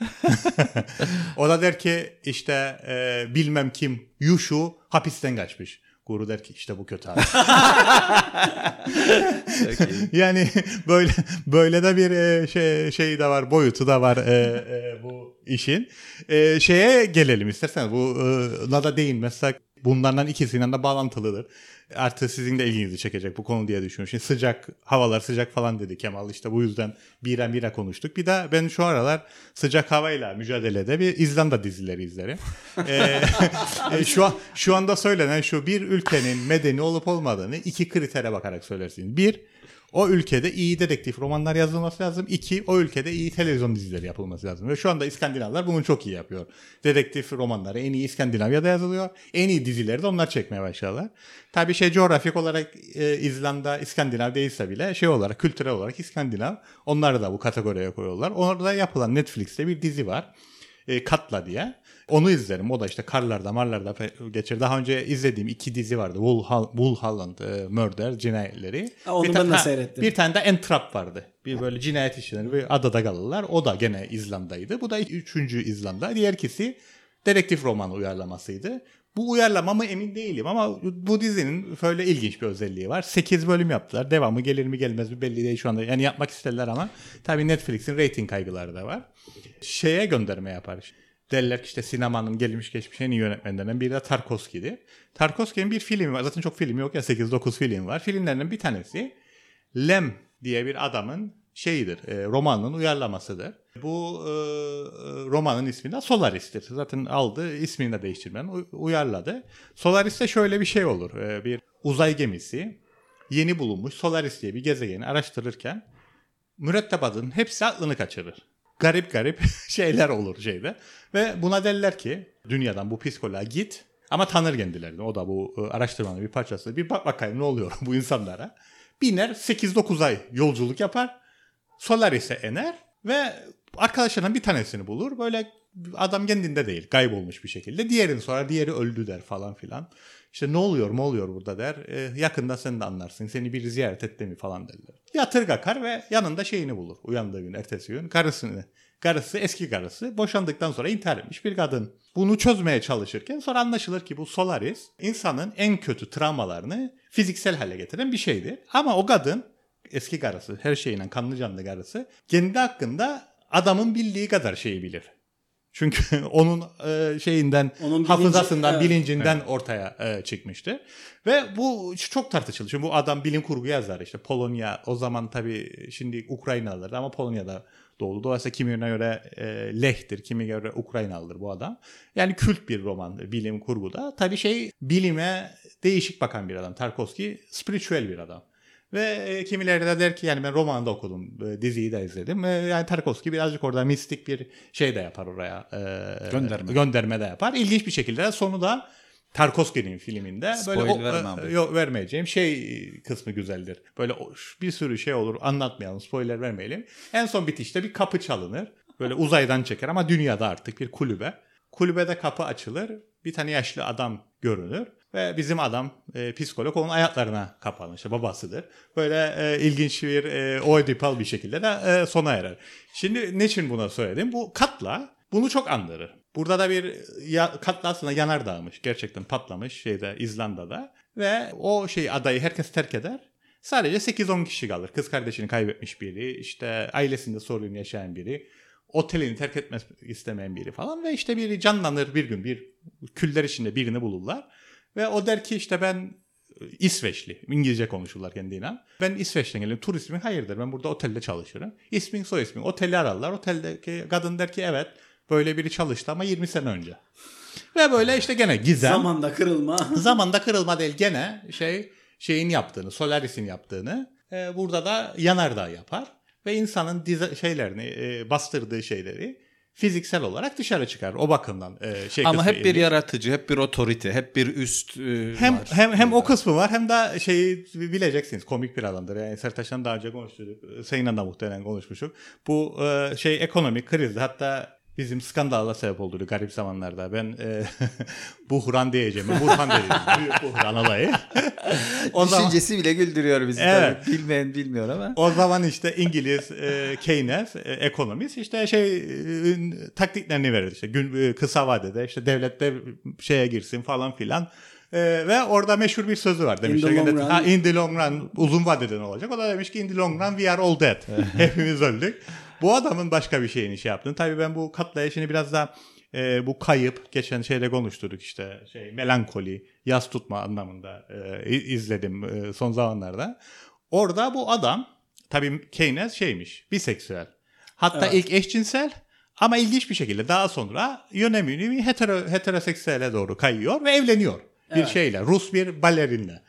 o da der ki işte e, bilmem kim Yushu hapisten kaçmış. Guru der ki işte bu kötü haber. yani böyle böyle de bir e, şey şey de var boyutu da var e, e, bu işin. E, şeye gelelim isterseniz bu e, nada değinmezsek bunlardan ikisinden de bağlantılıdır. Artı sizin de ilginizi çekecek bu konu diye düşünüyorum. Şimdi sıcak havalar sıcak falan dedi Kemal işte bu yüzden bira bira konuştuk. Bir de ben şu aralar sıcak havayla mücadelede bir İzlanda dizileri izlerim. E, e, şu an şu anda söylenen şu bir ülkenin medeni olup olmadığını iki kritere bakarak söylersiniz. Bir o ülkede iyi dedektif romanlar yazılması lazım. İki, o ülkede iyi televizyon dizileri yapılması lazım. Ve şu anda İskandinavlar bunu çok iyi yapıyor. Dedektif romanları en iyi İskandinavya'da yazılıyor. En iyi dizileri de onlar çekmeye başladılar. Tabii şey coğrafik olarak e, İzlanda, İskandinav değilse bile şey olarak, kültürel olarak İskandinav. Onları da bu kategoriye koyuyorlar. Orada yapılan Netflix'te bir dizi var. E, Katla diye. Onu izlerim. O da işte karlarda marlarda geçer. Daha önce izlediğim iki dizi vardı. Mulholland e, Murder cinayetleri.
Ha, onu
bir
ben de seyrettim.
Bir tane de Entrap vardı. Bir böyle cinayet işleri bir adada kalırlar. O da gene İzlanda'ydı. Bu da üçüncü İzlanda. Diğer ikisi dedektif roman uyarlamasıydı. Bu uyarlama mı emin değilim ama bu dizinin böyle ilginç bir özelliği var. 8 bölüm yaptılar. Devamı gelir mi gelmez mi belli değil şu anda. Yani yapmak istediler ama tabii Netflix'in rating kaygıları da var. Şeye gönderme yapar. Derler ki işte sinemanın gelmiş geçmiş en iyi yönetmenlerinden biri de Tarkovski'di. Tarkovski'nin bir filmi var. Zaten çok film yok ya 8-9 film var. Filmlerinden bir tanesi Lem diye bir adamın şeyidir, e, romanın uyarlamasıdır. Bu e, e, romanın ismi de Solaris'tir. Zaten aldı, ismini de değiştirmeden uyarladı. Solaris'te şöyle bir şey olur. E, bir uzay gemisi yeni bulunmuş Solaris diye bir gezegeni araştırırken mürettebatın hepsi aklını kaçırır. Garip garip şeyler olur şeyde. Ve buna derler ki dünyadan bu psikoloğa git ama tanır kendilerini. O da bu e, araştırmanın bir parçası. Bir bak bakayım ne oluyor bu insanlara. Biner 8-9 ay yolculuk yapar. Solaris'e iner ve arkadaşlarından bir tanesini bulur. Böyle adam kendinde değil kaybolmuş bir şekilde. Diğerini sonra diğeri öldü der falan filan. İşte ne oluyor ne oluyor burada der. E, yakında sen de anlarsın. Seni bir ziyaret etti mi falan derler. Yatır kakar ve yanında şeyini bulur. Uyandığı gün ertesi gün karısını. Karısı eski karısı boşandıktan sonra intihar etmiş bir kadın. Bunu çözmeye çalışırken sonra anlaşılır ki bu Solaris insanın en kötü travmalarını fiziksel hale getiren bir şeydi. Ama o kadın eski karısı her şeyinden kanlı canlı karısı kendi hakkında adamın bildiği kadar şeyi bilir. Çünkü onun e, şeyinden
Onun bilinci-
hafızasından
evet.
bilincinden ortaya e, çıkmıştı. Ve bu çok tartışıldı. Çünkü bu adam bilim kurgu yazar işte Polonya o zaman tabii şimdi Ukraynalıdır ama Polonya'da doğdu. Dolayısıyla kimine göre e, Leh'tir, kimi göre Ukraynalıdır bu adam. Yani kült bir roman bilim kurguda. Tabii şey bilime değişik bakan bir adam. Tarkovski spiritual bir adam. Ve e, kimileri de der ki yani ben romanında okudum, e, diziyi de izledim. E, yani Tarkovski birazcık orada mistik bir şey de yapar oraya.
Gönderme.
Gönderme de yapar. İlginç bir şekilde de sonu da Tarkovski'nin filminde böyle
Spoil
o-
verme
e,
abi.
Yok vermeyeceğim. Şey kısmı güzeldir. Böyle o- bir sürü şey olur anlatmayalım. Spoiler vermeyelim. En son bitişte bir kapı çalınır. Böyle uzaydan çeker ama dünyada artık bir kulübe. Kulübede kapı açılır. Bir tane yaşlı adam görünür. Ve bizim adam e, psikolog onun ayaklarına kapanır. İşte babasıdır. Böyle e, ilginç bir e, oedipal bir şekilde de e, sona erer. Şimdi niçin buna söyledim? Bu katla bunu çok andırır. Burada da bir ya, katla aslında yanardağmış. Gerçekten patlamış şeyde İzlanda'da. Ve o şey adayı herkes terk eder. Sadece 8-10 kişi kalır. Kız kardeşini kaybetmiş biri, işte ailesinde sorun yaşayan biri, otelini terk etmek istemeyen biri falan ve işte biri canlanır bir gün bir küller içinde birini bulurlar. Ve o der ki işte ben İsveçli. İngilizce konuşurlar kendiyle. Ben İsveç'ten geliyorum. Turistim hayırdır ben burada otelde çalışırım. İsmin soy ismin. Oteli ararlar. Oteldeki kadın der ki evet böyle biri çalıştı ama 20 sene önce. Ve böyle işte gene gizem.
Zamanda kırılma.
Zamanda kırılma değil gene şey şeyin yaptığını, Solaris'in yaptığını e, burada da yanardağ yapar ve insanın dize, şeylerini e, bastırdığı şeyleri fiziksel olarak dışarı çıkar. O bakımdan e, şey
Ama hep bir
ilginç.
yaratıcı, hep bir otorite, hep bir üst e,
hem
var.
hem hem o kısmı var hem de şeyi bileceksiniz komik bir adamdır. Yani Sertaç'tan daha önce konuştuk. Seninle de muhtemelen konuşmuştuk. Bu e, şey ekonomik krizde hatta bizim skandala sebep olduğu garip zamanlarda ben e, buhran diyeceğim. Burhan diyeceğim. Buhran olayı. o zaman
Düşüncesi bile güldürüyor bizi.
Evet.
tabii. Bilmeyen bilmiyor ama.
o zaman işte İngiliz e, Keynes e, ekonomist işte şey e, taktiklerini verir işte gün e, kısa vadede işte devlette şeye girsin falan filan. E, ve orada meşhur bir sözü var demiş.
In the long run.
Ha, in the long run uzun vadede ne olacak? O da demiş ki in the long run we are all dead. Hepimiz öldük. Bu adamın başka bir şeyini şey yaptığını. Tabii ben bu katlaya şimdi biraz daha e, bu kayıp geçen şeyde konuşturduk işte şey melankoli yas tutma anlamında e, izledim e, son zamanlarda. Orada bu adam tabii Keynes şeymiş biseksüel. Hatta
Evet.
ilk eşcinsel ama ilginç bir şekilde daha sonra yönemini hetero, heteroseksüele doğru kayıyor ve evleniyor bir
Evet.
şeyle Rus bir balerinle.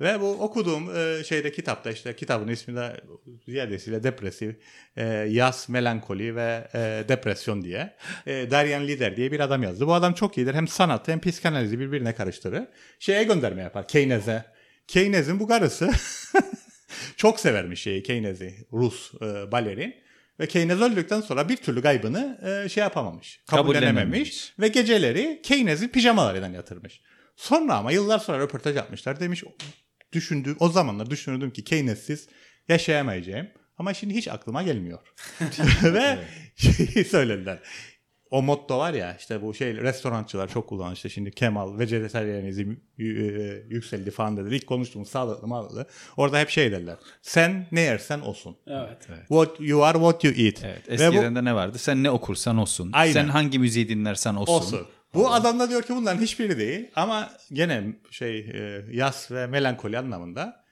Ve bu okuduğum e, şeyde kitapta işte kitabın ismi de ziyadesiyle depresif, e, yaz, melankoli ve e, depresyon diye. E, Darian Lider diye bir adam yazdı. Bu adam çok iyidir. Hem sanatı hem psikanalizi birbirine karıştırır. Şeye gönderme yapar. Keynes'e. Keynes'in bu karısı çok severmiş şeyi Keynes'i. Rus e, balerin. Ve Keynes öldükten sonra bir türlü gaybını e, şey yapamamış. Kabullenememiş. Ve geceleri Keynes'in pijamalarıyla yatırmış. Sonra ama yıllar sonra röportaj yapmışlar. Demiş düşündüğüm o zamanlar düşünürdüm ki Keynes'siz yaşayamayacağım. Ama şimdi hiç aklıma gelmiyor. Ve şeyi söylediler. O motto var ya işte bu şey restorançılar çok kullanıyor işte şimdi Kemal vejetaryenizm y- yükseldi falan dedi. İlk konuştuğumuz sağlıklı mağlıklı. Orada hep şey derler. Sen ne yersen olsun.
Evet.
What you are what you eat.
Evet,
Ve bu-
eskiden de ne vardı? Sen ne okursan olsun.
Aynen.
Sen hangi müziği dinlersen olsun.
Olsun. Bu adam da diyor ki bunların hiçbiri değil ama gene şey e, yas ve melankoli anlamında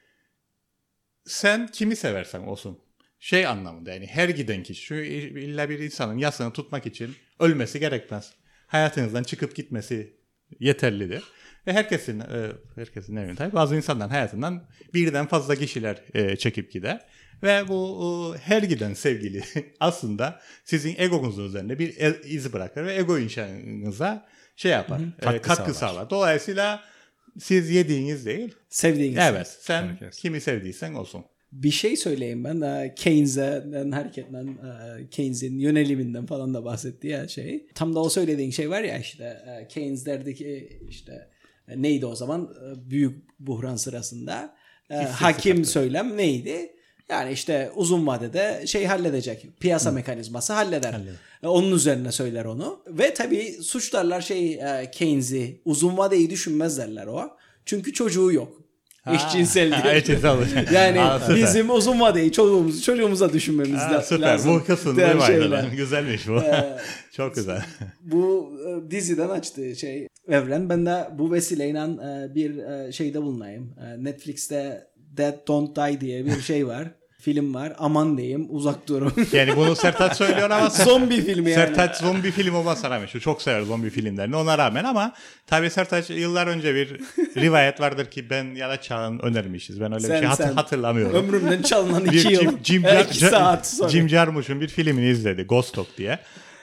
sen kimi seversen olsun. Şey anlamında yani her giden kişi şu illa bir insanın yasını tutmak için ölmesi gerekmez. Hayatınızdan çıkıp gitmesi yeterlidir. Ve herkesin e, herkesin ne tabii bazı insanların hayatından birden fazla kişiler e, çekip gider. Ve bu e, her giden sevgili aslında sizin egonuzun üzerinde bir e- iz bırakır ve ego inşanıza şey yapar, e,
Katkı
katkı,
sağlar.
sağlar. Dolayısıyla siz yediğiniz değil,
Sevdiğin
evet sen
Herkes.
kimi sevdiysen olsun.
Bir şey söyleyeyim ben. Keynes'den hareketten, Keynes'in yöneliminden falan da bahsetti ya şey. Tam da o söylediğin şey var ya işte Keynes derdi ki işte neydi o zaman büyük buhran sırasında e, hakim söylem neydi? Yani işte uzun vadede şey halledecek. Piyasa mekanizması halleder. E, Onun üzerine söyler onu. Ve tabii suçlarlar şey e, Keynes'i uzun vadeyi düşünmezlerler o. Çünkü çocuğu yok. Eşcinsel diye.
Eşcinsel.
Yani
Aa,
bizim uzun vadeyi çocuğumuzu çocuğumuza düşünmemiz
Aa, süper.
lazım.
Bu
diğer
duymaydım.
şeyler.
Güzelmiş bu. Çok güzel.
Bu e, diziden açtığı şey Evren. Ben de bu vesileyle e, bir şeyde bulunayım. Netflix'te Dead Don't Die diye bir şey var. Film var. Aman diyeyim uzak durun.
Yani bunu Sertaç söylüyor ama
Zombi filmi yani.
Sertaç zombi film olmasına rağmen şu çok sever zombi filmlerini ona rağmen ama tabii Sertaç yıllar önce bir rivayet vardır ki ben ya da Çağan önermişiz. Ben öyle bir
Sen-
şey hat-
sen.
hatırlamıyorum.
Ömrümden çalınan
bir
iki yıl.
Jim, Jim,
iki saat sonra.
Jim Jarmusch'un bir filmini izledi Ghost Dog diye.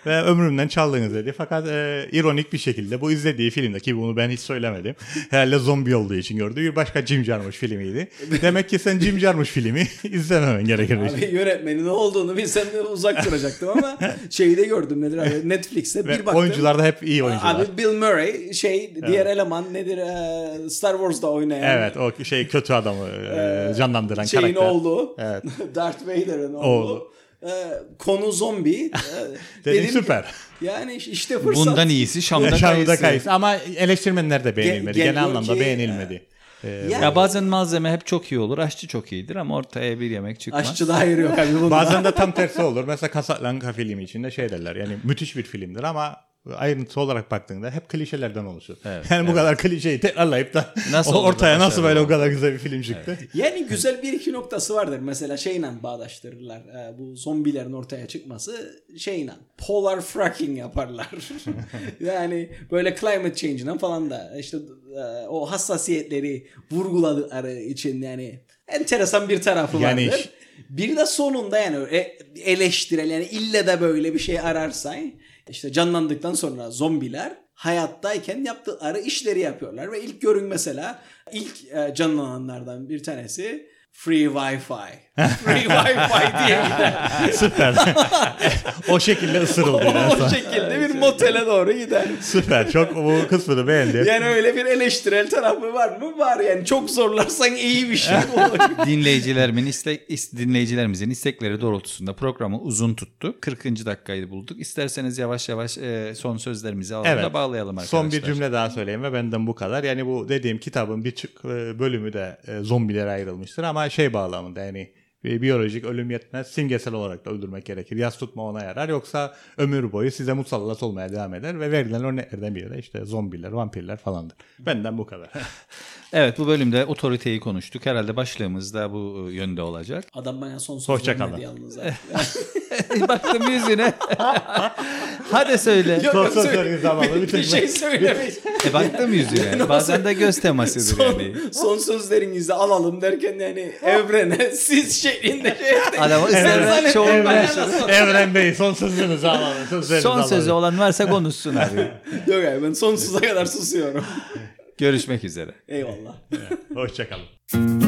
Ve ömrümden çaldığını dedi. Fakat e, ironik bir şekilde bu izlediği filmde ki bunu ben hiç söylemedim. Herhalde zombi olduğu için gördüğü bir başka Jim Jarmusch filmiydi. Demek ki sen Jim Jarmusch filmi izlememen gerekirmiş.
Abi yönetmenin ne olduğunu bilsem de uzak duracaktım ama şeyi de gördüm nedir abi Netflix'te bir baktım.
oyuncular da hep iyi oyuncular.
Abi Bill Murray şey diğer eleman nedir e, Star Wars'da oynayan
Evet o şey kötü adamı e, canlandıran
şeyin
karakter.
oğlu
Evet.
Darth Vader'ın oğlu.
Oğlu.
E, konu zombi. E,
Dedim
ki,
süper.
yani işte fırsat.
Bundan iyisi Şam'da
Şam'da
kayısı.
kayısı. Ama eleştirmenler de beğenilmedi.
Ge-
Genel anlamda
ki,
beğenilmedi. E,
Yani
Ya bazen malzeme hep çok iyi olur. Aşçı çok iyidir ama ortaya bir yemek çıkmaz.
aşçı da hayır yok.
Bazen de tam tersi olur. Mesela Casablanca filmi içinde şey derler. Yani müthiş bir filmdir ama ayrıntı olarak baktığında hep klişelerden oluşur.
Evet,
yani bu kadar klişeyi tekrarlayıp da
Nasıl
o- ortaya nasıl böyle o kadar güzel bir film çıktı.
Yani güzel bir iki noktası vardır. Mesela şeyle bağdaştırırlar. E, bu zombilerin ortaya çıkması şeyle. Polar fracking yaparlar. yani böyle climate change'den falan da işte e, o hassasiyetleri vurguladıkları için yani enteresan bir tarafı
Yani
vardır.
iş-
Bir de sonunda yani e- eleştirel yani ille de böyle bir şey ararsan işte canlandıktan sonra zombiler hayattayken yaptıkları işleri yapıyorlar ve ilk görün mesela ilk e, canlananlardan bir tanesi Free Wi-Fi. Free Wi-Fi diye gider.
Süper. o şekilde ısırıldı.
o
son.
şekilde bir motele doğru gider.
Süper. Çok bu kısmını beğendim.
Yani öyle bir eleştirel tarafı var mı? Var yani çok zorlarsan iyi bir şey olur.
Dinleyicilerimin istek, is- dinleyicilerimizin istekleri doğrultusunda programı uzun tuttu. 40. dakikayı bulduk. İsterseniz yavaş yavaş e, son sözlerimizi alalım
Evet.
da bağlayalım arkadaşlar.
Son bir cümle daha söyleyeyim ve benden bu kadar. Yani bu dediğim kitabın bir çık- e, bölümü de e, zombilere ayrılmıştır ama şey bağlamında yani biyolojik ölüm yetmez simgesel olarak da öldürmek gerekir. Yas tutma ona yarar yoksa ömür boyu size musallat olmaya devam eder ve verilen örneklerden biri de işte zombiler, vampirler falandır. Benden bu kadar.
Evet bu bölümde otoriteyi konuştuk. Herhalde başlığımız da bu e, yönde olacak.
Adam bana son söz
Hoşça
vermedi
kalın.
yalnız.
Baktım yüzüne. Hadi söyle.
Yok,
Son
yok,
söz
söyle- bir
bitirme.
şey söylemeyiz.
E baktım yüzüne. Bazen de göz temasıdır
son,
yani.
son sözlerinizi alalım derken yani evrene siz şeklinde şey zannettin
çoğul
ben
başladı.
nasıl-
Evren Bey son sözünüzü alalım.
Son
alalım.
sözü olan varsa konuşsun abi.
Yok abi ben sonsuza kadar susuyorum.
Görüşmek üzere.
Eyvallah.
Hoşçakalın.